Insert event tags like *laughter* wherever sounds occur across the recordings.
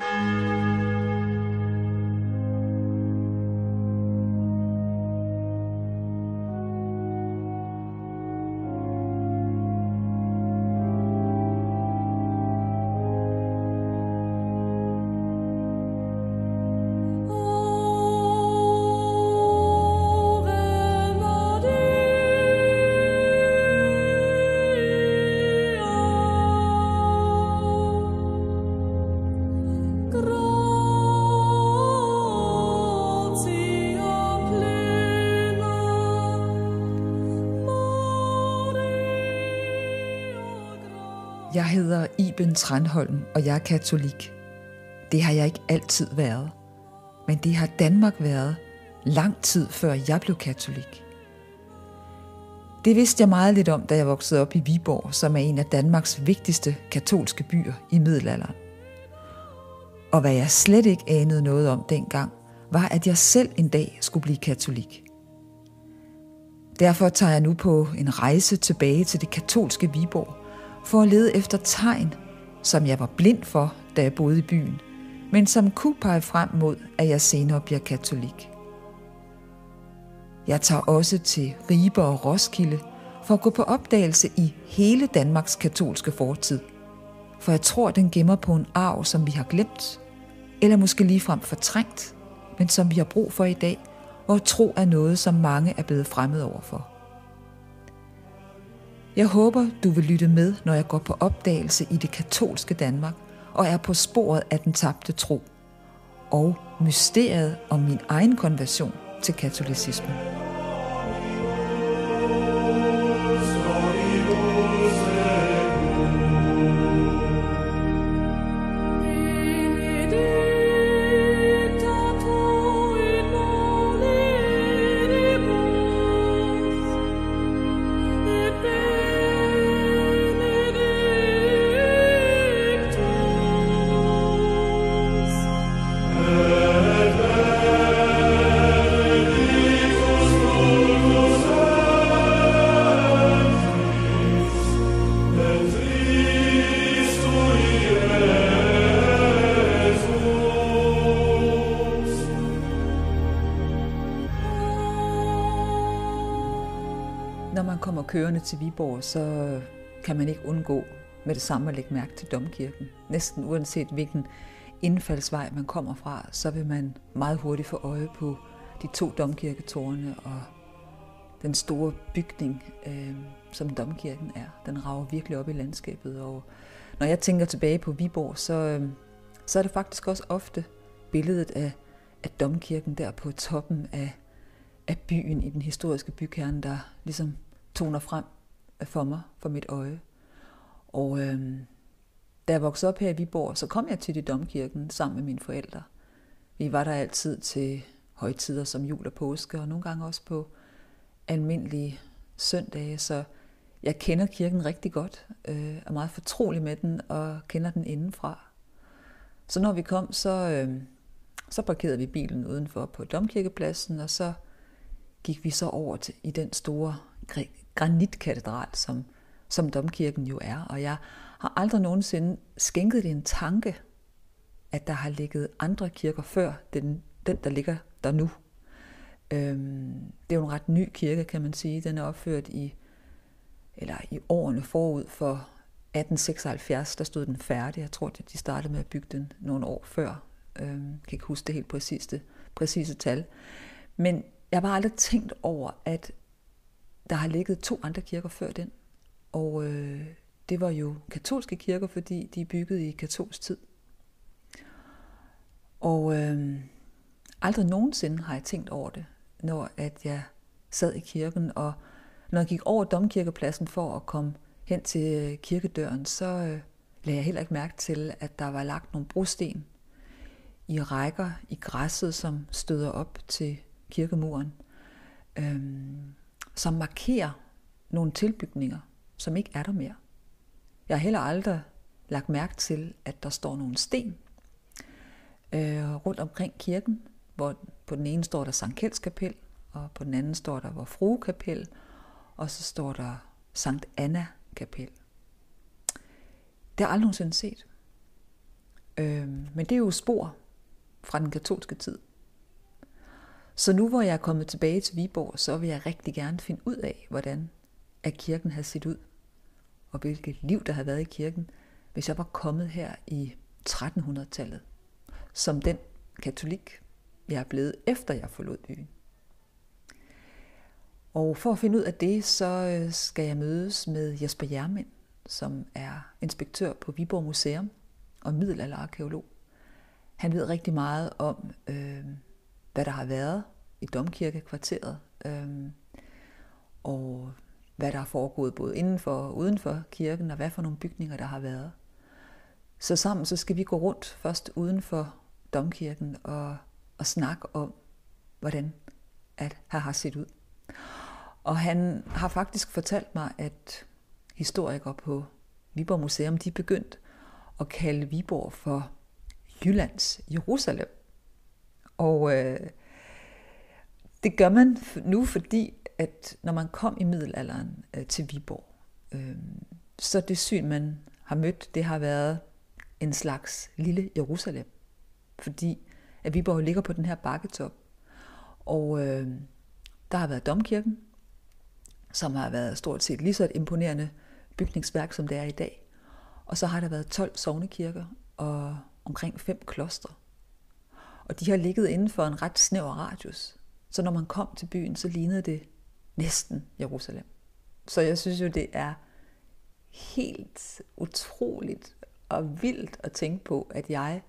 you. Jeg hedder Iben Tranholm, og jeg er katolik. Det har jeg ikke altid været. Men det har Danmark været lang tid før jeg blev katolik. Det vidste jeg meget lidt om, da jeg voksede op i Viborg, som er en af Danmarks vigtigste katolske byer i middelalderen. Og hvad jeg slet ikke anede noget om dengang, var, at jeg selv en dag skulle blive katolik. Derfor tager jeg nu på en rejse tilbage til det katolske Viborg – for at lede efter tegn, som jeg var blind for, da jeg boede i byen, men som kunne pege frem mod, at jeg senere bliver katolik. Jeg tager også til Ribe og Roskilde for at gå på opdagelse i hele Danmarks katolske fortid. For jeg tror, den gemmer på en arv, som vi har glemt, eller måske ligefrem fortrængt, men som vi har brug for i dag, hvor tro er noget, som mange er blevet fremmed overfor. Jeg håber, du vil lytte med, når jeg går på opdagelse i det katolske Danmark og er på sporet af den tabte tro og mysteriet om min egen konversion til katolicismen. Kørende til Viborg, så kan man ikke undgå med det samme at lægge mærke til domkirken. Næsten uanset hvilken indfaldsvej man kommer fra, så vil man meget hurtigt få øje på de to domkirketårne og den store bygning, øh, som domkirken er. Den rager virkelig op i landskabet, og når jeg tænker tilbage på Viborg, så, øh, så er det faktisk også ofte billedet af, af domkirken der på toppen af, af byen i den historiske bykerne, der ligesom toner frem øh, for mig, for mit øje. Og øh, da jeg voksede op her i Viborg, så kom jeg til i domkirken sammen med mine forældre. Vi var der altid til højtider som jul og påske, og nogle gange også på almindelige søndage, så jeg kender kirken rigtig godt, øh, er meget fortrolig med den og kender den indenfra. Så når vi kom, så, øh, så parkerede vi bilen udenfor på domkirkepladsen, og så gik vi så over til, i den store granitkatedral, som, som domkirken jo er. Og jeg har aldrig nogensinde skænket det en tanke, at der har ligget andre kirker før den, den der ligger der nu. Øhm, det er jo en ret ny kirke, kan man sige. Den er opført i, eller i årene forud for 1876, der stod den færdig. Jeg tror, de startede med at bygge den nogle år før. Øhm, jeg kan ikke huske det helt præcise, præcise tal. Men jeg har bare aldrig tænkt over, at der har ligget to andre kirker før den. Og øh, det var jo katolske kirker, fordi de er bygget i katolsk tid. Og øh, aldrig nogensinde har jeg tænkt over det, når at jeg sad i kirken, og når jeg gik over domkirkepladsen for at komme hen til øh, kirkedøren, så øh, lagde jeg heller ikke mærke til, at der var lagt nogle brosten i rækker i græsset, som støder op til kirkemuren, øhm, som markerer nogle tilbygninger, som ikke er der mere. Jeg har heller aldrig lagt mærke til, at der står nogle sten øh, rundt omkring kirken, hvor på den ene står der Sankt Kjelds kapel, og på den anden står der Vor Frue kapel, og så står der Sankt Anna kapel. Det har jeg aldrig nogensinde set. Øh, men det er jo spor fra den katolske tid. Så nu hvor jeg er kommet tilbage til Viborg, så vil jeg rigtig gerne finde ud af, hvordan at kirken har set ud, og hvilket liv der har været i kirken, hvis jeg var kommet her i 1300-tallet, som den katolik, jeg er blevet efter jeg forlod byen. Og for at finde ud af det, så øh, skal jeg mødes med Jesper Jermind, som er inspektør på Viborg Museum og middelalderarkeolog. Han ved rigtig meget om, øh, hvad der har været i domkirkekvarteret, øhm, og hvad der er foregået både indenfor og udenfor kirken, og hvad for nogle bygninger der har været. Så sammen så skal vi gå rundt først uden for domkirken og, og snakke om, hvordan at her har set ud. Og han har faktisk fortalt mig, at historikere på Viborg Museum, de er begyndt at kalde Viborg for Jyllands Jerusalem. Og øh, det gør man nu, fordi at når man kom i middelalderen øh, til Viborg, øh, så det syn, man har mødt, det har været en slags lille Jerusalem. Fordi at Viborg ligger på den her bakketop. Og øh, der har været domkirken, som har været stort set lige så et imponerende bygningsværk, som det er i dag. Og så har der været 12 sovnekirker og omkring fem klostre. Og de har ligget inden for en ret snæver radius. Så når man kom til byen, så lignede det næsten Jerusalem. Så jeg synes jo, det er helt utroligt og vildt at tænke på, at jeg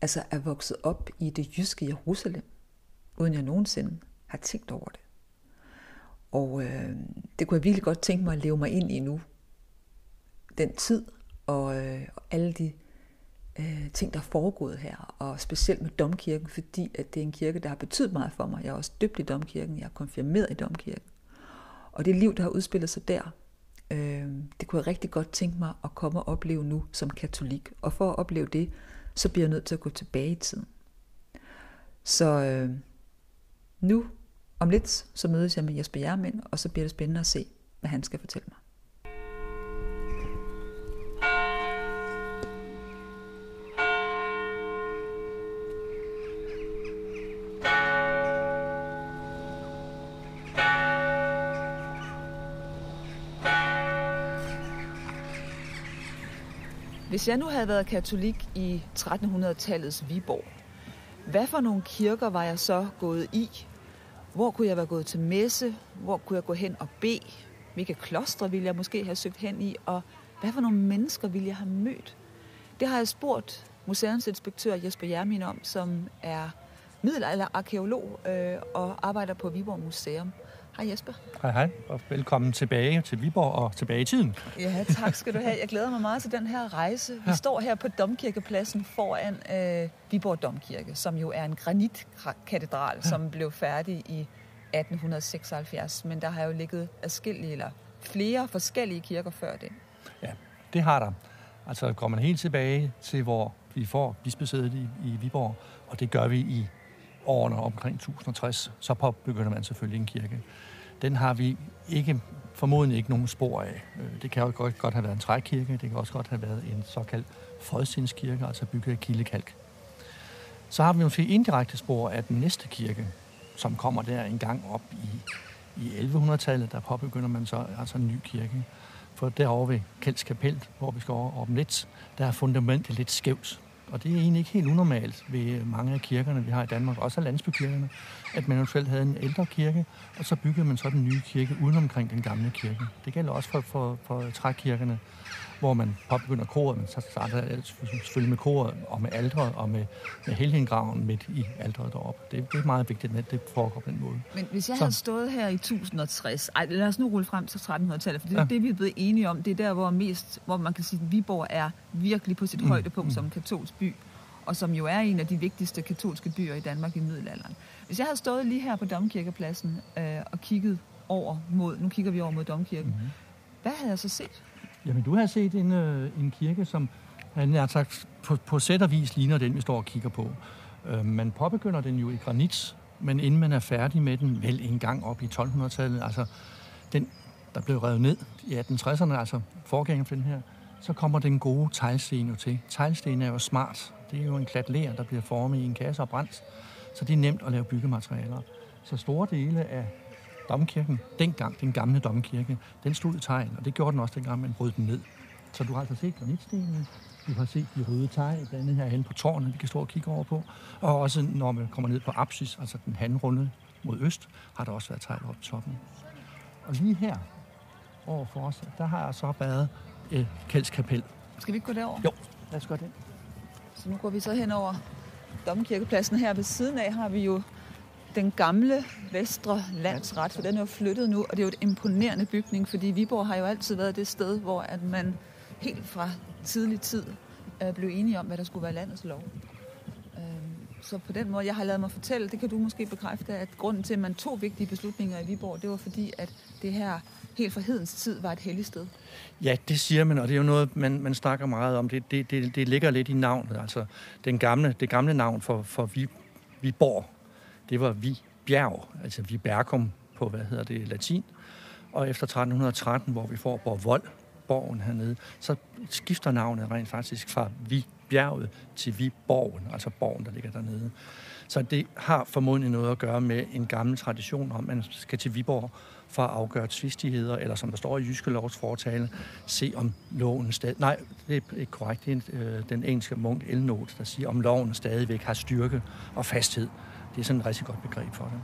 altså er vokset op i det jyske Jerusalem, uden jeg nogensinde har tænkt over det. Og øh, det kunne jeg virkelig godt tænke mig at leve mig ind i nu. Den tid og, øh, og alle de øh, ting, der er foregået her, og specielt med domkirken, fordi at det er en kirke, der har betydet meget for mig. Jeg er også døbt i domkirken, jeg er konfirmeret i domkirken. Og det liv, der har udspillet sig der, øh, det kunne jeg rigtig godt tænke mig at komme og opleve nu som katolik. Og for at opleve det, så bliver jeg nødt til at gå tilbage i tiden. Så øh, nu om lidt, så mødes jeg med Jesper Jermind, og så bliver det spændende at se, hvad han skal fortælle mig. Hvis jeg nu havde været katolik i 1300-tallets Viborg, hvad for nogle kirker var jeg så gået i? Hvor kunne jeg være gået til messe? Hvor kunne jeg gå hen og bede? Hvilke klostre ville jeg måske have søgt hen i? Og hvad for nogle mennesker ville jeg have mødt? Det har jeg spurgt museumsinspektør Jesper Jermin om, som er middelalderarkeolog øh, og arbejder på Viborg Museum. Hej Jesper. Hej hej, og velkommen tilbage til Viborg og tilbage i tiden. Ja, tak skal du have. Jeg glæder mig meget til den her rejse. Vi ja. står her på Domkirkepladsen foran øh, Viborg Domkirke, som jo er en granitkatedral, ja. som blev færdig i 1876. Men der har jo ligget adskillige eller flere forskellige kirker før det. Ja, det har der. Altså går man helt tilbage til, hvor vi får bispesædet i, i Viborg, og det gør vi i årene omkring 1060, så påbegynder man selvfølgelig en kirke. Den har vi ikke, formodentlig ikke nogen spor af. Øh, det kan jo godt, godt have været en trækirke, det kan også godt have været en såkaldt frødsindskirke, altså bygget af kildekalk. Så har vi måske indirekte spor af den næste kirke, som kommer der en gang op i, i 1100-tallet, der påbegynder man så altså en ny kirke. For derovre ved Kjelds Kapel, hvor vi skal over om lidt, der er fundamentet lidt skævt. Og det er egentlig ikke helt unormalt ved mange af kirkerne, vi har i Danmark, også af landsbykirkerne, at man eventuelt havde en ældre kirke, og så byggede man så den nye kirke uden omkring den gamle kirke. Det gælder også for, for, for trækirkerne, hvor man påbegynder koret, men så starter alt selvfølgelig med koret og med aldret og med, med helgengraven midt i aldret deroppe. Det, det er meget vigtigt, at det foregår på den måde. Men hvis jeg så. havde stået her i 1060, ej, lad os nu rulle frem til 1300-tallet, for det er ja. det, vi er blevet enige om. Det er der, hvor, mest, hvor man kan sige, at Viborg er virkelig på sit mm. højdepunkt mm. som katolsk by og som jo er en af de vigtigste katolske byer i Danmark i middelalderen. Hvis jeg havde stået lige her på Domkirkepladsen øh, og kigget over mod, nu kigger vi over mod Domkirken, mm-hmm. hvad havde jeg så set? Jamen, du har set en, øh, en kirke, som øh, han har sagt, på, på sæt og vis ligner den, vi står og kigger på. Øh, man påbegynder den jo i granit, men inden man er færdig med den, vel en gang op i 1200-tallet, altså den, der blev revet ned i 1860'erne, altså forgængeren for den her, så kommer den gode teglsten jo til. Teglsten er jo smart. Det er jo en klat ler, der bliver formet i en kasse og brændt. Så det er nemt at lave byggematerialer. Så store dele af domkirken, dengang, den gamle domkirke, den stod i tegl, og det gjorde den også dengang, man brød den ned. Så du har altså set granitstenene, du har set de røde tegl, blandt andet herhen på tårnet, vi kan stå og kigge over på. Og også når man kommer ned på apsis, altså den handrunde mod øst, har der også været tegl op toppen. Og lige her over for os, der har jeg så været øh, Kældskapel. Skal vi ikke gå derover? Jo, lad os gøre det. Så nu går vi så hen over Domkirkepladsen. Her ved siden af har vi jo den gamle Vestre Landsret, for den er jo flyttet nu, og det er jo et imponerende bygning, fordi Viborg har jo altid været det sted, hvor at man helt fra tidlig tid øh, blev enige om, hvad der skulle være landets lov. Øh, så på den måde, jeg har lavet mig fortælle, det kan du måske bekræfte, at grunden til, at man tog vigtige beslutninger i Viborg, det var fordi, at det her helt fra hedens tid var et helligt sted. Ja, det siger man, og det er jo noget, man, man snakker meget om. Det, det, det, det ligger lidt i navnet. Altså, den gamle, det gamle navn for, for Viborg, det var Vi Bjerg, altså Vi Bergum på, hvad hedder det, latin. Og efter 1313, hvor vi får Borvold, borgen hernede, så skifter navnet rent faktisk fra Vi bjerget til Vi borgen, altså borgen, der ligger dernede. Så det har formodentlig noget at gøre med en gammel tradition om, at man skal til Viborg for at afgøre tvistigheder, eller som der står i Jyske Lovs fortale, se om loven stadig... Nej, det er ikke korrekt. Det er øh, den engelske munk Elnot, der siger, om loven stadigvæk har styrke og fasthed. Det er sådan et rigtig godt begreb for det.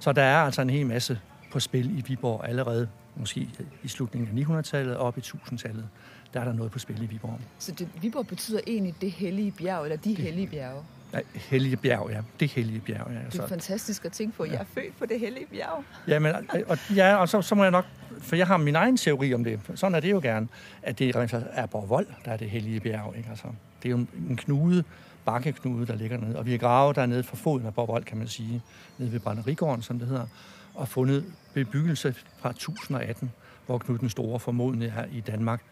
Så der er altså en hel masse på spil i Viborg allerede, måske i slutningen af 900-tallet og op i 1000-tallet. Der er der noget på spil i Viborg. Så det, Viborg betyder egentlig det hellige bjerg, eller de hellige bjerge? Ja, hellige bjerg, ja. Det hellige bjerg, ja. Det er fantastisk at tænke på. Jeg er født på det hellige bjerg. Ja, men, og, ja, og så, så må jeg nok... For jeg har min egen teori om det. Sådan er det jo gerne. At det er Borvold, der er det hellige bjerg. Ikke? Altså, det er jo en knude, bakkeknude, der ligger nede. Og vi har gravet dernede for foden af Borvold, kan man sige. Nede ved Brænderigården, som det hedder. Og fundet bebyggelse fra 1018, hvor Knud den Store formodentlig er i Danmark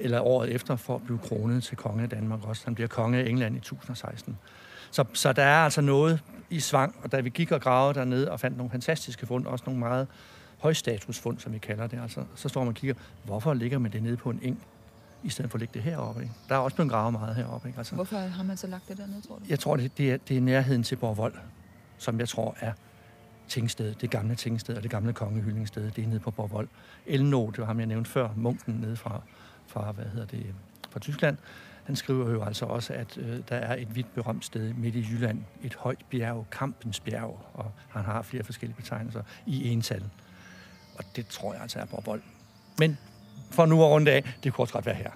eller året efter, for at blive kronet til konge af Danmark også. Han bliver konge af England i 1016. Så, så der er altså noget i svang, og da vi gik og gravede dernede og fandt nogle fantastiske fund, også nogle meget højstatusfund, som vi kalder det, altså, så står man og kigger, hvorfor ligger man det nede på en eng, i stedet for at lægge det heroppe? Ikke? Der er også blevet gravet meget heroppe. Ikke? Altså, hvorfor har man så lagt det dernede, tror du? Jeg tror, det, det, er, det er nærheden til Borvold, som jeg tror er tingsted, det gamle tingsted og det gamle kongehyldningssted, det er nede på Borvold. Elno, det var ham, jeg nævnte før, munken nede fra, fra, hvad hedder det, fra Tyskland, han skriver jo altså også, at øh, der er et vidt berømt sted midt i Jylland, et højt bjerg, Kampens bjerg, og han har flere forskellige betegnelser i ental. Og det tror jeg altså er Borvold. Men for nu at runde af, det kunne også godt være her.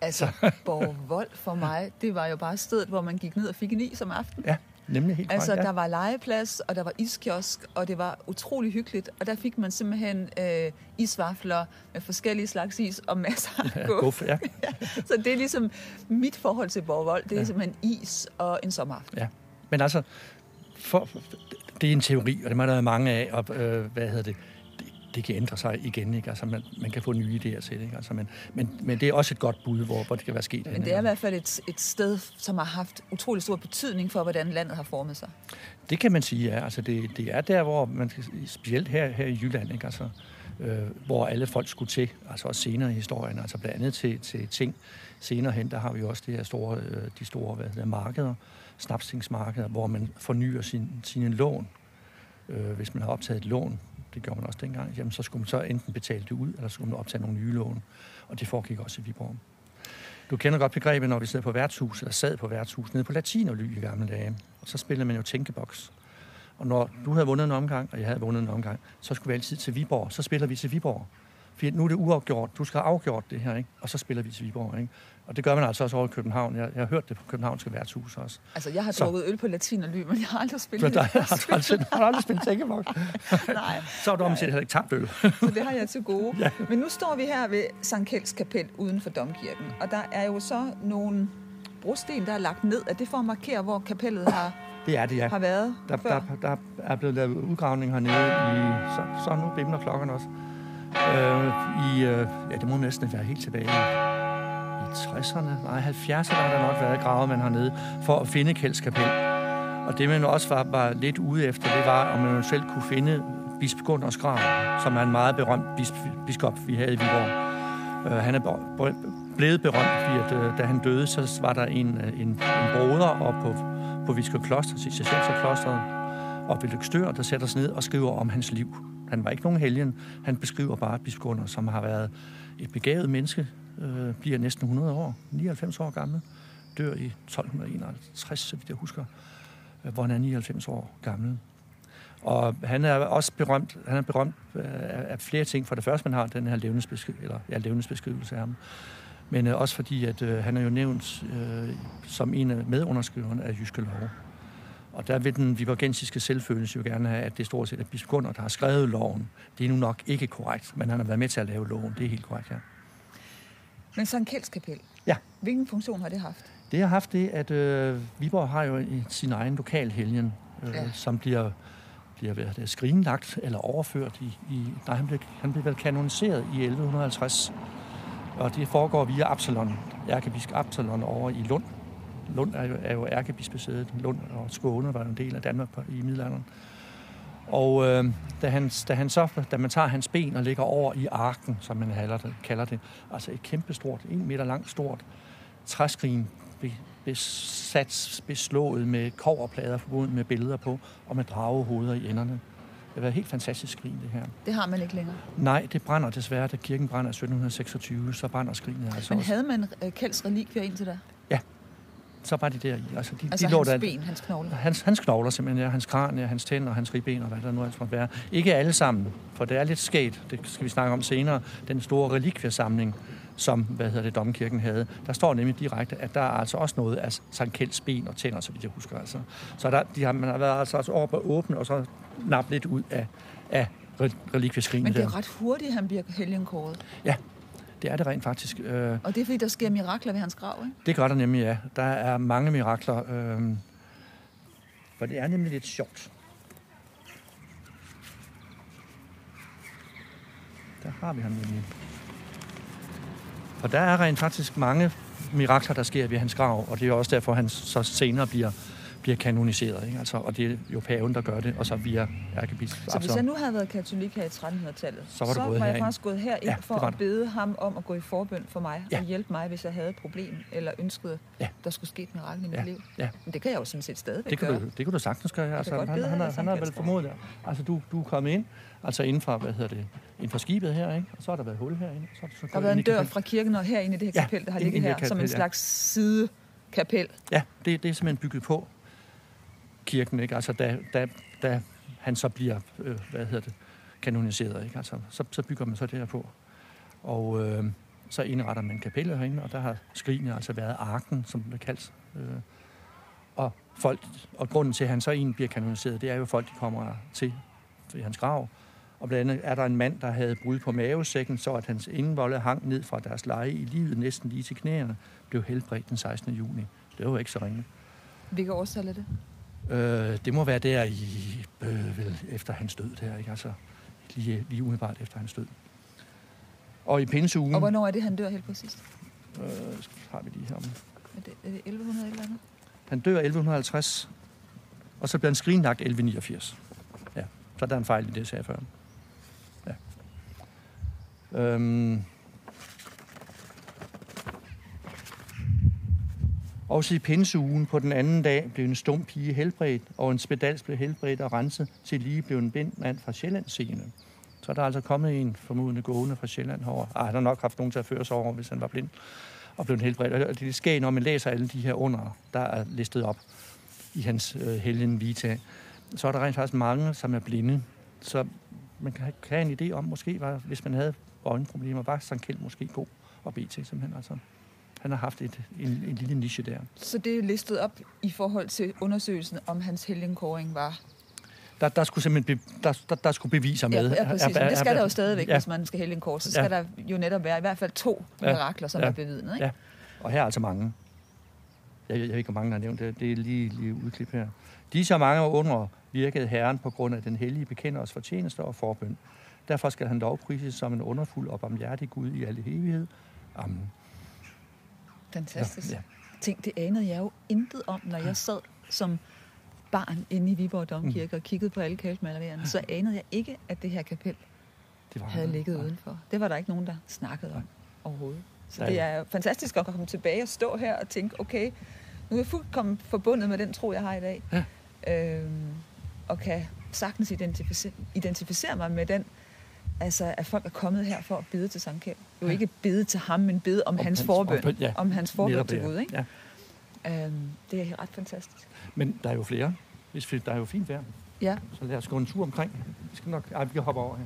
Altså, Borvold for mig, det var jo bare stedet, hvor man gik ned og fik en is om aftenen. Ja, Nemlig helt Altså, ja. der var legeplads, og der var iskiosk, og det var utrolig hyggeligt. Og der fik man simpelthen øh, isvafler med forskellige slags is og masser af ja, guf. Ja. *laughs* ja. Så det er ligesom mit forhold til Borgvold. Det er ja. simpelthen is og en sommeraften. Ja, men altså, for, det er en teori, og det må der mange af, og øh, hvad hedder det, det kan ændre sig igen. Ikke? Altså, man, man kan få nye idéer til det. Ikke? Altså, men, men, men det er også et godt bud, hvor, hvor det kan være sket. Men det er i hvert fald et, et sted, som har haft utrolig stor betydning for, hvordan landet har formet sig. Det kan man sige, ja. Altså, det, det er der, hvor man, specielt her, her i Jylland, ikke? Altså, øh, hvor alle folk skulle til, altså også senere i historien, altså blandt andet til, til ting. Senere hen, der har vi også det her store, øh, de store hvad hedder, markeder, snapstingsmarkeder, hvor man fornyer sin, sine lån, øh, hvis man har optaget et lån det gjorde man også dengang, jamen så skulle man så enten betale det ud, eller skulle man optage nogle nye lån. Og det foregik også i Viborg. Du kender godt begrebet, når vi sidder på værtshus, eller sad på værtshus, nede på Latinoly i gamle dage. Og så spillede man jo tænkeboks. Og når du havde vundet en omgang, og jeg havde vundet en omgang, så skulle vi altid til Viborg. Så spiller vi til Viborg. For nu er det uafgjort. Du skal have afgjort det her, ikke? Og så spiller vi til Viborg, ikke? Og det gør man altså også over i København. Jeg, jeg har hørt det på Københavnske værtshus også. Altså, jeg har drukket øl på latin og ly, men jeg har aldrig spillet det. Har du aldrig, har aldrig spillet tænkeboks? *laughs* Nej. så har du omsat heller ikke tabt øl. så det har jeg til gode. Ja. Men nu står vi her ved Sankt Kjelds kapel uden for Domkirken. Og der er jo så nogle brosten, der er lagt ned. Er det for at markere, hvor kapellet har det er det, ja. har været der, før? Der, der er blevet lavet udgravning hernede i... Så, så nu bimler klokken også. Øh, I, øh, ja, det må næsten være helt tilbage i 60'erne, nej 70'erne har der nok været gravet man hernede, for at finde Kjeldskapel. Og det man også var, var lidt ude efter, det var, om man selv kunne finde bisp Gunners grav, som er en meget berømt bisp, biskop, vi havde i Viborg. Uh, han er blevet berømt, fordi at, øh, da han døde, så var der en, øh, en, en broder op på, på Viskø Kloster, Cistercienserklosteret, og ved Lykstør, der sætter sig ned og skriver om hans liv. Han var ikke nogen helgen. Han beskriver bare Biskunder, som har været et begavet menneske, øh, bliver næsten 100 år, 99 år gammel, dør i 1251, så vidt jeg husker, øh, hvor han er 99 år gammel. Og han er også berømt, han er berømt øh, af flere ting. For det første, man har den her levnedsbeskrivelse, eller, ja, levnedsbeskrivelse af ham. Men øh, også fordi, at øh, han er jo nævnt øh, som en af medunderskriverne af Jyske Lov. Og der vil den viborgensiske selvfølelse jo gerne have, at det stort set er Bisp der har skrevet loven. Det er nu nok ikke korrekt, men han har været med til at lave loven. Det er helt korrekt, ja. Men Sankt Kjelds kapel, ja. hvilken funktion har det haft? Det har haft det, at øh, Viborg har jo sin egen lokalhelgen, øh, ja. som bliver bliver det, skrinlagt eller overført i, i nej, han blev, han blev vel kanoniseret i 1150. Og det foregår via Absalon, ærkebisk Absalon over i Lund. Lund er jo, er jo ærkebispesædet. Lund og Skåne var en del af Danmark i middelalderen. Og øh, da, han, da, han så, da man tager hans ben og lægger over i arken, som man kalder det, kalder det altså et kæmpestort, en meter langt stort træskrin besat, beslået med koverplader forbundet med billeder på, og med dragehoveder i enderne. Det har været helt fantastisk skrin, det her. Det har man ikke længere? Nej, det brænder desværre. Da kirken brænder i 1726, så brænder skrinet altså Men havde man uh, Kjelds relikvier indtil da? Så var de der i. Altså, de, altså de hans lå der, ben, hans knogler? Hans, hans knogler simpelthen, ja. Hans kranie, hans tænder, hans ribben og hvad der nu ellers måtte være. Ikke alle sammen, for det er lidt skægt. Det skal vi snakke om senere. Den store relikviersamling, som hvad hedder det, domkirken havde. Der står nemlig direkte, at der er altså også noget af Sankt Kjelds ben og tænder, så vidt jeg husker. Altså. Så der, de har, man har været altså, altså over på åbne, og så nappet lidt ud af, af relikvieskrinet. Men det er der. ret hurtigt, han bliver helgenkåret. Ja, det er det rent faktisk. Øh, og det er fordi, der sker mirakler ved hans grav, ikke? Det gør der nemlig, ja. Der er mange mirakler. Øh, for det er nemlig lidt sjovt. Der har vi ham nemlig. Og der er rent faktisk mange mirakler, der sker ved hans grav, og det er også derfor, han så senere bliver, bliver kanoniseret. Ikke? Altså, og det er jo paven, der gør det, og så via ærkebisp. Så hvis jeg nu havde været katolik her i 1300-tallet, så var, så var jeg faktisk gået her ind ja, for at bede ham om at gå i forbøn for mig ja. og hjælpe mig, hvis jeg havde et problem, eller ønskede, ja. der skulle ske et mirakel i mit ja. liv. Ja. Men det kan jeg jo sådan set stadigvæk det kan gøre. Du, det kan du sagtens gøre. Altså, han, han, han, han har vel formodet det. Altså, du, du er kommet ind, altså inden for, hvad hedder det, inden for skibet her, ikke? og så har der været hul herinde. Så, så der har været en dør fra kirken og herinde i det her kapel, der har ligget her, som en slags sidekapel. Ja, det, det er simpelthen bygget på kirken, ikke? Altså, da, da, da han så bliver, øh, hvad hedder det, kanoniseret, ikke? Altså, så, så bygger man så det her på. Og øh, så indretter man kapellet herinde, og der har skrigene altså været arken, som det kaldes. Øh, og, folk, og grunden til, at han så egentlig bliver kanoniseret, det er jo, at folk de kommer til i hans grav. Og blandt andet er der en mand, der havde brud på mavesækken, så at hans indvolde hang ned fra deres leje i livet næsten lige til knæerne, blev helbredt den 16. juni. Det var jo ikke så ringe. Hvilke årstal er det? Øh, det må være der i, øh, vel, efter hans død der, ikke? Altså, lige, lige umiddelbart efter hans død. Og i pinseugen... Og hvornår er det, han dør helt præcist? Øh, har vi lige her. Er det, er det 1100 eller andet? Han dør 1150, og så bliver han skrinlagt 1189. Ja, så der er en fejl i det, jeg sagde før. Ja. Øhm, Også i pinseugen på den anden dag blev en stum pige helbredt, og en spedals blev helbredt og renset, til lige blev en bind mand fra Sjælland scene. Så er der altså kommet en formodende gående fra Sjælland herover. Ah, han har nok haft nogen til at føre sig over, hvis han var blind og blev helbredt. Og det sker, når man læser alle de her under, der er listet op i hans øh, helgen vita. Så er der rent faktisk mange, som er blinde. Så man kan have en idé om, måske, var, hvis man havde øjenproblemer, var Sankt Kjeld måske god at bede til, simpelthen. Altså. Han har haft et, en, en lille niche der. Så det er listet op i forhold til undersøgelsen, om hans helgenkåring var der, der skulle simpelthen be, der, der, der skulle beviser med. Ja, ja præcis. Men det skal der jo stadigvæk, ja. hvis man skal hælde en kors. Så skal ja. der jo netop være i hvert fald to ja. mirakler, som ja. er bevidnet. Ikke? Ja. Og her er altså mange. Jeg, jeg ved ikke, hvor mange der har nævnt det. Det er lige, lige udklip her. De så mange under virkede Herren på grund af den hellige bekenders fortjenester og forbøn. Derfor skal han dog prises som en underfuld og barmhjertig Gud i alle evighed. Amen. Fantastisk. Ja, ja. Tænk, det anede jeg jo intet om, når jeg sad som barn inde i Viborg Domkirke mm. og kiggede på alle kalkmalerierne, så anede jeg ikke, at det her kapel det var havde ligget nej. udenfor. Det var der ikke nogen, der snakkede om overhovedet. Så det er fantastisk at komme tilbage og stå her og tænke, okay, nu er jeg fuldkommen forbundet med den tro, jeg har i dag. Ja. Øhm, og kan sagtens identificere, identificere mig med den, altså at folk er kommet her for at bide til Sankt Kjeld. Jo ja. ikke bide til ham, men bide om, om hans, hans forbøn. forbøn ja. Om hans forbøn til Gud, ikke? Ja. Øhm, det er ret fantastisk. Men der er jo flere. Hvis der er jo fint vejr. Ja. Så lad os gå en tur omkring. Vi skal nok... Ej, vi kan hoppe over her.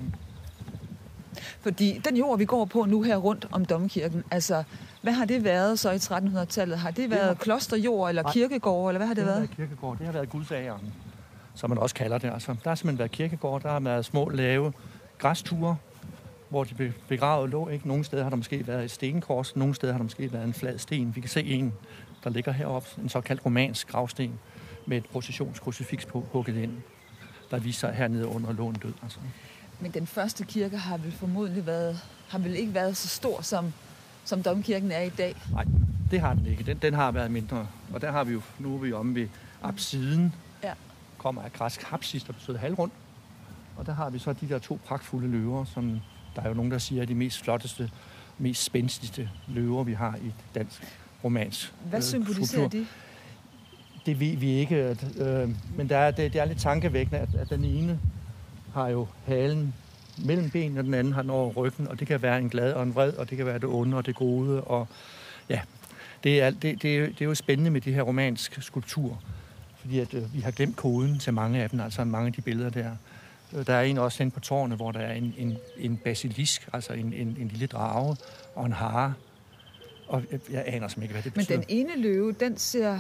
Fordi den jord, vi går på nu her rundt om Domkirken, altså, hvad har det været så i 1300-tallet? Har det været det har... klosterjord eller kirkegård, eller hvad har det, det været? Det har været kirkegård. Det har været gudsageren, som man også kalder det. Altså, der har simpelthen været kirkegård, der har været små, lave græsture, hvor de begravet lå. Ikke? Nogle steder har der måske været et stenkors, nogle steder har der måske været en flad sten. Vi kan se en, der ligger heroppe, en såkaldt romansk gravsten med et processionskrucifiks på hugget ind, der viser sig hernede under lån død. Altså. Men den første kirke har vel formodentlig været, har vel ikke været så stor, som, som domkirken er i dag? Nej, det har den ikke. Den, den har været mindre. Og der har vi jo, nu er vi omme ved absiden. Ja. Kommer af græsk hapsis, der betyder halvrund. Og der har vi så de der to pragtfulde løver, som der er jo nogen, der siger er de mest flotteste, mest spændstigste løver, vi har i dansk romansk Hvad øh, symboliserer de? Det ved vi ikke, at, øh, men der er, det, det er lidt tankevækkende, at, at den ene har jo halen mellem benene, og den anden har den over ryggen, og det kan være en glad og en vred, og det kan være det onde og det gode, og ja, det er, det, det, det er jo spændende med de her romanske skulpturer, fordi at, øh, vi har glemt koden til mange af dem, altså mange af de billeder der. Der er en også hen på tårnet, hvor der er en, en, en basilisk, altså en, en, en lille drage og en hare. Og jeg, jeg aner simpelthen ikke, hvad det betyder. Men den ene løve, den ser...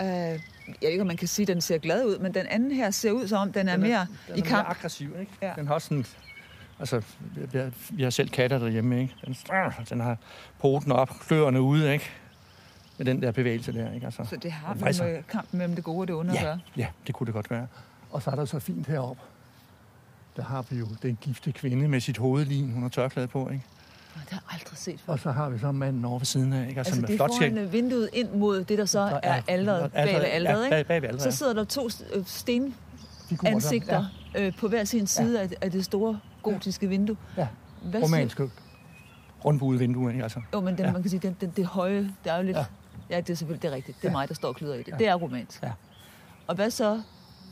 Øh, jeg ved ikke, om man kan sige, at den ser glad ud, men den anden her ser ud som om, den er, den er mere den er i kamp. mere aggressiv, ikke? Ja. Den har sådan... Altså, vi har, vi har selv katter derhjemme, ikke? Den, den har poten op, kløerne ude, ikke? Med den der bevægelse der, ikke? Altså, så det har vi med kampen mellem det gode og det onde ja, at gøre? Ja, det kunne det godt være. Og så er der så fint heroppe der har vi jo den gifte kvinde med sit hovedlin, hun har tørklæde på, ikke? Det har jeg aldrig set før. Og så har vi så manden over ved siden af, ikke? Altså, altså det er flot foran vinduet ind mod det, der så der er, er alderet bag ved alderet, ikke? Bag, bag ved alderet, Så sidder der to øh, sten ansigter ja. øh, på hver sin side ja. af, af det store gotiske vindue. Ja, Hvad romanske rundbuede vindue, ikke? Altså. Jo, men den, ja. man kan sige, den, den, det høje, det er jo lidt... Ja, ja det er selvfølgelig det er rigtigt. Det er ja. mig, der står og kløder i det. Ja. Det er romansk. Ja. Og hvad så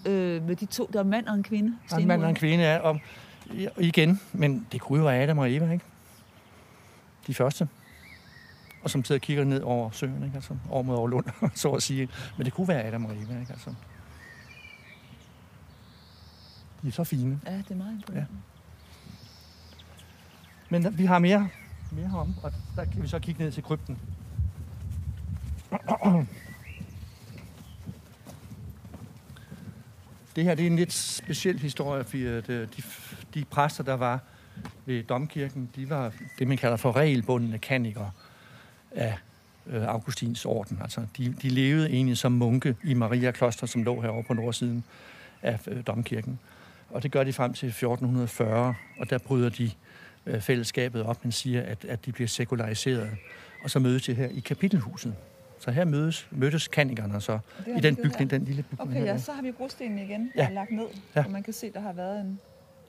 øh, med de to? Der er mand og en kvinde. Der er en mand og en kvinde, ja. Og igen, men det kunne jo være Adam og Eva, ikke? De første. Og som sidder og kigger ned over søen, ikke? Altså, over mod over Lund, *laughs* så at sige. Men det kunne være Adam og Eva, ikke? Altså. De er så fine. Ja, det er meget imponerende. Ja. Men vi har mere, mere herom, og der kan vi så kigge ned til krypten. *clears throat* Det her det er en lidt speciel historie, fordi øh, de, de præster, der var ved domkirken, de var det, man kalder for regelbundne kanikere af øh, Augustins orden. Altså, de, de levede egentlig som munke i Maria Kloster, som lå herovre på nordsiden af øh, domkirken. Og det gør de frem til 1440, og der bryder de øh, fællesskabet op, men siger, at, at de bliver sekulariseret. Og så mødes de her i kapitelhuset, så her mødes, mødtes kanikerne så i den bygning, her. den lille bygning Okay, her. ja, så har vi brostenen igen, ja. lagt ned, ja. og man kan se, der har været en...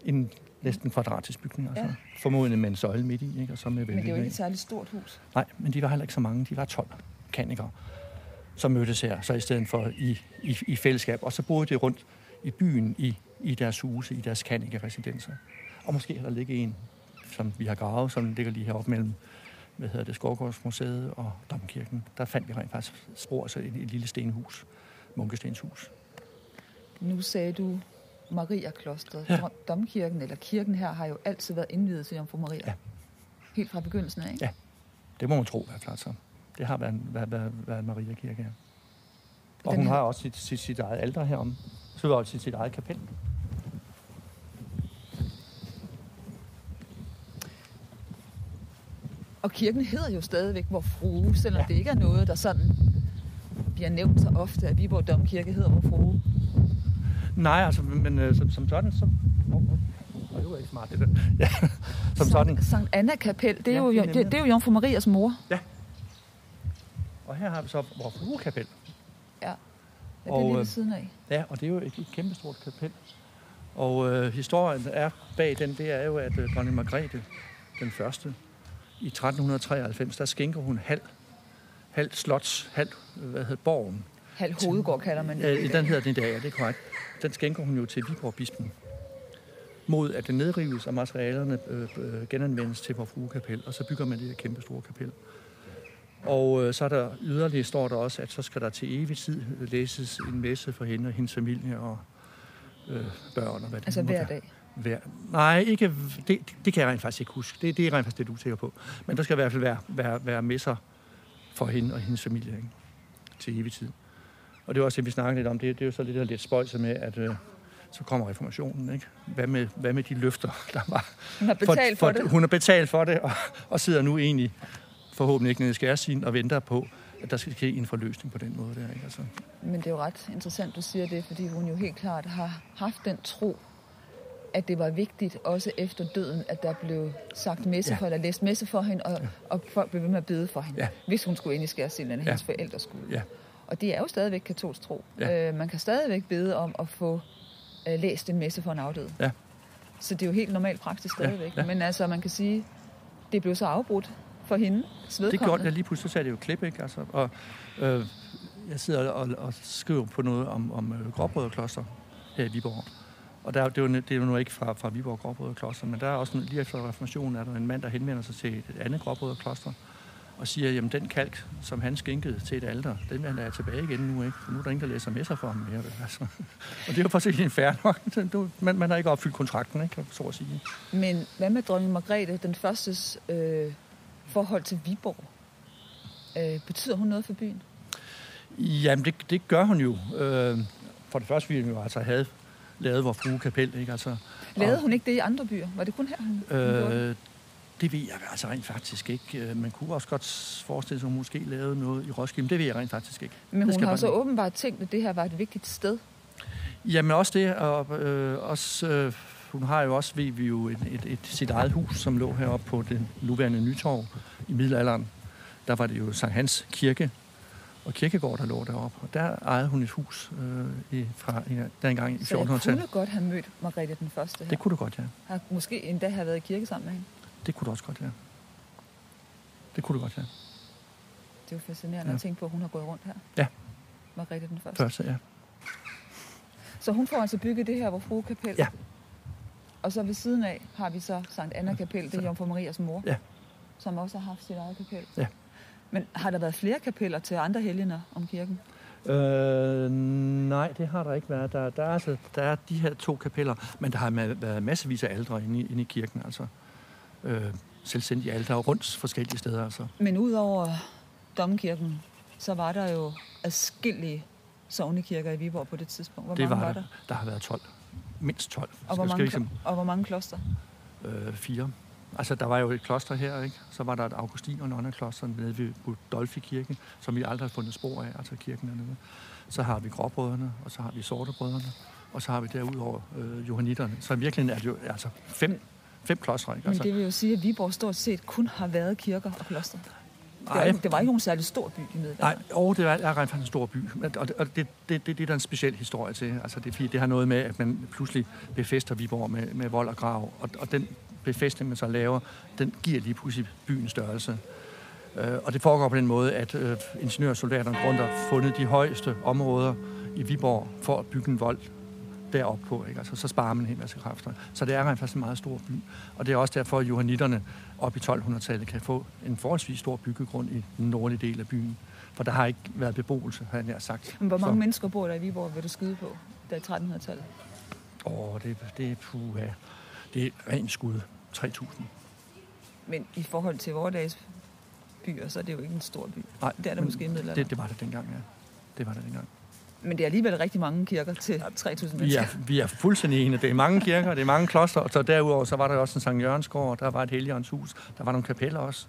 En næsten kvadratisk bygning, altså. Ja. Formodentlig med en søjle midt i, ikke? Og så med men det er jo ikke et særligt stort hus. Nej, men de var heller ikke så mange. De var 12 kanikere, som mødtes her, så i stedet for i, i, i fællesskab. Og så boede de rundt i byen, i, i deres huse, i deres kanikeresidenser. Og måske har der ligget en, som vi har gravet, som ligger lige heroppe mellem hvad hedder det, Skovgårdsmuseet og Domkirken, der fandt vi rent faktisk spor, altså et, et lille stenhus, munkestenshus. Nu sagde du Maria Klostret. Ja. Domkirken, eller kirken her, har jo altid været indvidet til Jomfru Maria. Ja. Helt fra begyndelsen af, ikke? Ja, det må man tro, er klart så. Det har været, været, været, været Maria Kirke her. Og Den hun her... har også sit, sit, sit eget alter herom. Så har også sit, sit eget kapel. Og kirken hedder jo stadigvæk Vor Frue, selvom ja. det ikke er noget, der sådan bliver nævnt så ofte, at Viborg Domkirke hedder Vor Frue. Nej, altså, men øh, som, som sådan, så... Oh, oh. det var ikke smart, det der. *laughs* Ja, som Sankt, sådan. Sankt Anna Kapel, det er, ja, jo, det, det er jo Jomfru Marias mor. Ja. Og her har vi så Vor Frue Kapel. Ja, ja det er og, lige ved øh, siden af. Ja, og det er jo et, et kæmpestort kapel. Og øh, historien er bag den, det er jo, at øh, dronning Margrethe, den første, i 1393, der skænker hun halv, halv slots, halv, hvad hedder borgen. Halv hovedgård kalder man det. Ja, den hedder den dag, ja, det er korrekt. Den skænker hun jo til Viborg bispen mod at den nedrives, og materialerne øh, øh, genanvendes til vor kapel, og så bygger man det her kæmpe store kapel. Og øh, så er der yderligere står der også, at så skal der til evig tid læses en messe for hende og hendes familie og øh, børn og hvad det Altså hver dag? Hver, nej, ikke, det, det kan jeg rent faktisk ikke huske. Det, det er rent faktisk det, du er sikker på. Men der skal i hvert fald være, være, være messer for hende og hendes familie ikke? til evig tid. Og det er også det, vi snakker lidt om. Det, det er jo så lidt, lidt spøjse med, at øh, så kommer reformationen. Ikke? Hvad, med, hvad med de løfter, *laughs* der var? Hun har betalt for, for, for det. Hun har betalt for det, og, og sidder nu egentlig forhåbentlig ikke nede i skærsin og venter på, at der skal ske en forløsning på den måde der. Ikke? Altså. Men det er jo ret interessant, du siger det, fordi hun jo helt klart har haft den tro, at det var vigtigt, også efter døden, at der blev sagt messe ja. for, eller læst messe for hende, og, ja. og folk blev ved med at bede for hende, ja. hvis hun skulle ind i skærsilden, eller ja. hendes forældre skulle. Ja. Og det er jo stadigvæk katolsk tro. Ja. Øh, man kan stadigvæk bede om at få øh, læst en messe for en afdød. Ja. Så det er jo helt normal praksis stadigvæk. Ja. Ja. Men altså, man kan sige, det blev så afbrudt for hende. Det gjorde det lige pludselig, så sagde det jo klip, ikke? Altså, og, øh, jeg sidder og, og skriver på noget om, om øh, Gråbrødrekloster her i Viborg. Og der, det, er jo, det er jo nu ikke fra, fra Viborg Gråbrødrekloster, men der er også lige efter reformationen, er der en mand, der henvender sig til et andet Gråbrødrekloster, og siger, jamen den kalk, som han skænkede til et alter, den han have tilbage igen nu, ikke? For nu er der ingen, der læser messer for ham mere. Altså. *laughs* Og det er jo faktisk en fair nok. Man, man har ikke opfyldt kontrakten, ikke? Så at sige. Men hvad med dronning Margrethe, den første øh, forhold til Viborg? Øh, betyder hun noget for byen? Jamen, det, det gør hun jo. Øh, for det første ville hun jo altså have lavet vores frue kapel, ikke? Altså, Lavede og, hun ikke det i andre byer? Var det kun her, hun, øh, det ved jeg altså rent faktisk ikke. Øh, man kunne også godt forestille sig, at hun måske lavede noget i Roskilde, men det ved jeg rent faktisk ikke. Men hun har så åbenbart tænkt, at det her var et vigtigt sted. Jamen også det, og øh, også, øh, hun har jo også, ved vi jo, et, et, et, sit eget hus, som lå heroppe på den nuværende Nytorv i middelalderen. Der var det jo Sankt Hans Kirke og kirkegård, der lå deroppe. Og der ejede hun et hus øh, i, fra ja, dengang i 1400-tallet. Så jeg kunne godt have mødt Margrethe den første her? Det kunne du godt, ja. Har måske endda have været i kirke sammen med hende? Det kunne du også godt, ja. Det kunne du godt, ja. Det er jo fascinerende ja. at tænke på, at hun har gået rundt her. Ja. Margrethe den første. Første, ja. Så hun får altså bygget det her, hvor frue kapel. Ja. Og så ved siden af har vi så Sankt Anna kapel, det er Jomfru Marias mor. Ja. Som også har haft sit eget kapel. Ja. Men har der været flere kapeller til andre helgener om kirken? Øh, nej, det har der ikke været. Der, der, er altså, der er de her to kapeller, men der har været massevis af aldre inde i, inde i kirken. Altså øh, selvstændige alter rundt forskellige steder. Altså. Men udover domkirken, så var der jo adskillige sovnekirker i Viborg på det tidspunkt. Hvor det mange var, var der? Der har været 12. Mindst 12. Og hvor, mange, ligesom, og hvor mange kloster? Øh, fire. Altså, der var jo et kloster her, ikke? Så var der et Augustin- og nonnekloster nede ved Budolfi Kirke, som vi aldrig har fundet spor af, altså kirken dernede. Så har vi Gråbrødrene, og så har vi Sortebrødrene, og så har vi derudover øh, Johanniterne. Så virkelig er det jo altså fem fem klostre. Ikke? Altså. Men det vil jo sige, at Viborg stort set kun har været kirker og kloster. Det var, det var ikke nogen særlig stor by i Nej, og det er, er rent faktisk en stor by. Og det, og det, det, det, det er der en speciel historie til. Altså det, det har noget med, at man pludselig befester Viborg med, med vold og grav. Og, og den befæstning, man så laver, den giver lige pludselig byens størrelse. Uh, og det foregår på den måde, at uh, ingeniørsoldaterne rundt har fundet de højeste områder i Viborg for at bygge en vold deroppe på. Ikke? Altså, så sparer man en hel masse kræfter. Så det er rent faktisk en meget stor by. Og det er også derfor, at johanitterne op i 1200-tallet kan få en forholdsvis stor byggegrund i den nordlige del af byen. For der har ikke været beboelse, har jeg sagt. Men hvor mange så... mennesker bor der i Viborg, vil du skyde på, der i 1300-tallet? Åh, det, det, puha. det er rent skud. 3.000. Men i forhold til vores byer, så er det jo ikke en stor by. Nej, det er der måske middelalder. Det, det var det dengang, ja. Det var det dengang. Men det er alligevel rigtig mange kirker til 3.000 mennesker. Vi er, vi er fuldstændig enige. Det er mange kirker, det er mange kloster, og så derudover så var der også en Sankt Jørgensgård, der var et Helligåndshus, der var nogle kapeller også.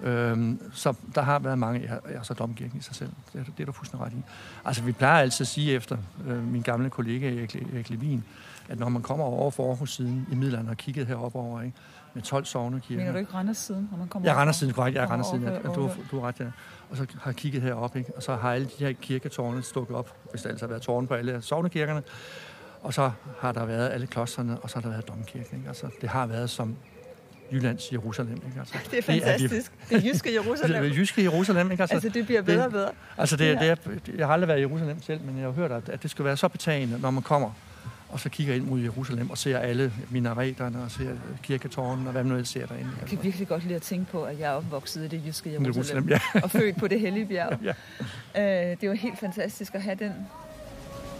Øhm, så der har været mange, ja, så domkirken i sig selv. Det, det er du fuldstændig ret i. Altså, vi plejer altid at sige efter øh, min gamle kollega Erik, Erik Levin, at når man kommer over for Aarhus siden i middelalderen og kigget heroppe over, ikke, med 12 sovnekirker. Mener du ikke Randers siden, når man kommer Ja, Randers siden, korrekt. Ja, Randers siden, ja. Du, du har ret, ja. Og så har kigget heroppe, ikke? og så har alle de her kirketårne stukket op, hvis der altså har været tårne på alle sovnekirkerne. Og så har der været alle klostrene, og så har der været domkirken. Ikke? Altså, det har været som Jyllands Jerusalem. Ikke? Altså, det er fantastisk. Det er, det jyske Jerusalem. *laughs* det er jyske Jerusalem. Ikke? Altså, altså, det bliver bedre og bedre. Altså, det, det er, jeg har aldrig været i Jerusalem selv, men jeg har hørt, at, at det skal være så betagende, når man kommer og så kigger ind mod Jerusalem og ser alle minareterne og ser kirketårnen og hvad man nu ellers ser derinde. Jeg kan virkelig godt lide at tænke på, at jeg er opvokset i det jyske Jerusalem, Jerusalem ja. og født på det hellige bjerg. *laughs* ja. øh, det var helt fantastisk at have den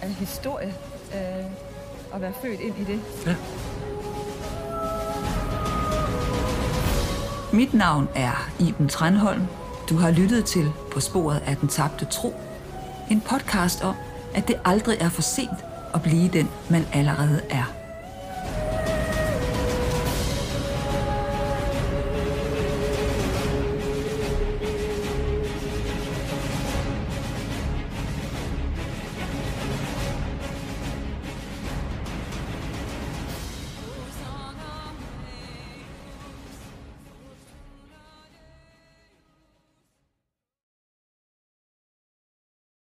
uh, historie uh, og være født ind i det. Ja. Mit navn er Iben Tranholm. Du har lyttet til På sporet af den tabte tro. En podcast om, at det aldrig er for sent at blive den, man allerede er.